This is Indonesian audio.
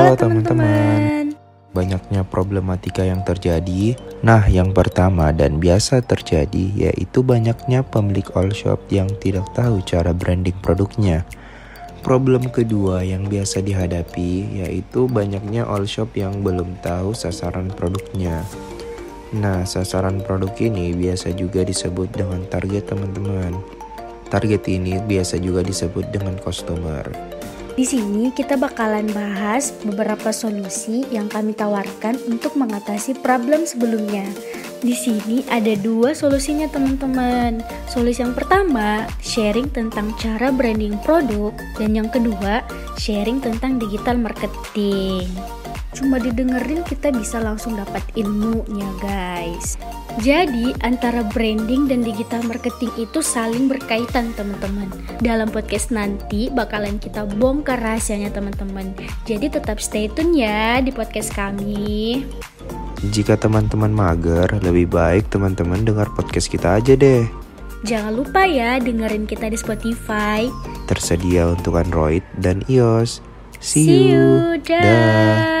Halo teman-teman. Banyaknya problematika yang terjadi. Nah, yang pertama dan biasa terjadi yaitu banyaknya pemilik all shop yang tidak tahu cara branding produknya. Problem kedua yang biasa dihadapi yaitu banyaknya all shop yang belum tahu sasaran produknya. Nah, sasaran produk ini biasa juga disebut dengan target teman-teman. Target ini biasa juga disebut dengan customer. Di sini kita bakalan bahas beberapa solusi yang kami tawarkan untuk mengatasi problem sebelumnya. Di sini ada dua solusinya teman-teman. Solusi yang pertama, sharing tentang cara branding produk dan yang kedua, sharing tentang digital marketing. Cuma didengerin kita bisa langsung dapat ilmunya guys. Jadi antara branding dan digital marketing itu saling berkaitan teman-teman. Dalam podcast nanti bakalan kita bongkar rahasianya teman-teman. Jadi tetap stay tune ya di podcast kami. Jika teman-teman mager, lebih baik teman-teman dengar podcast kita aja deh. Jangan lupa ya dengerin kita di Spotify. Tersedia untuk Android dan iOS. See, See you. you. Dah.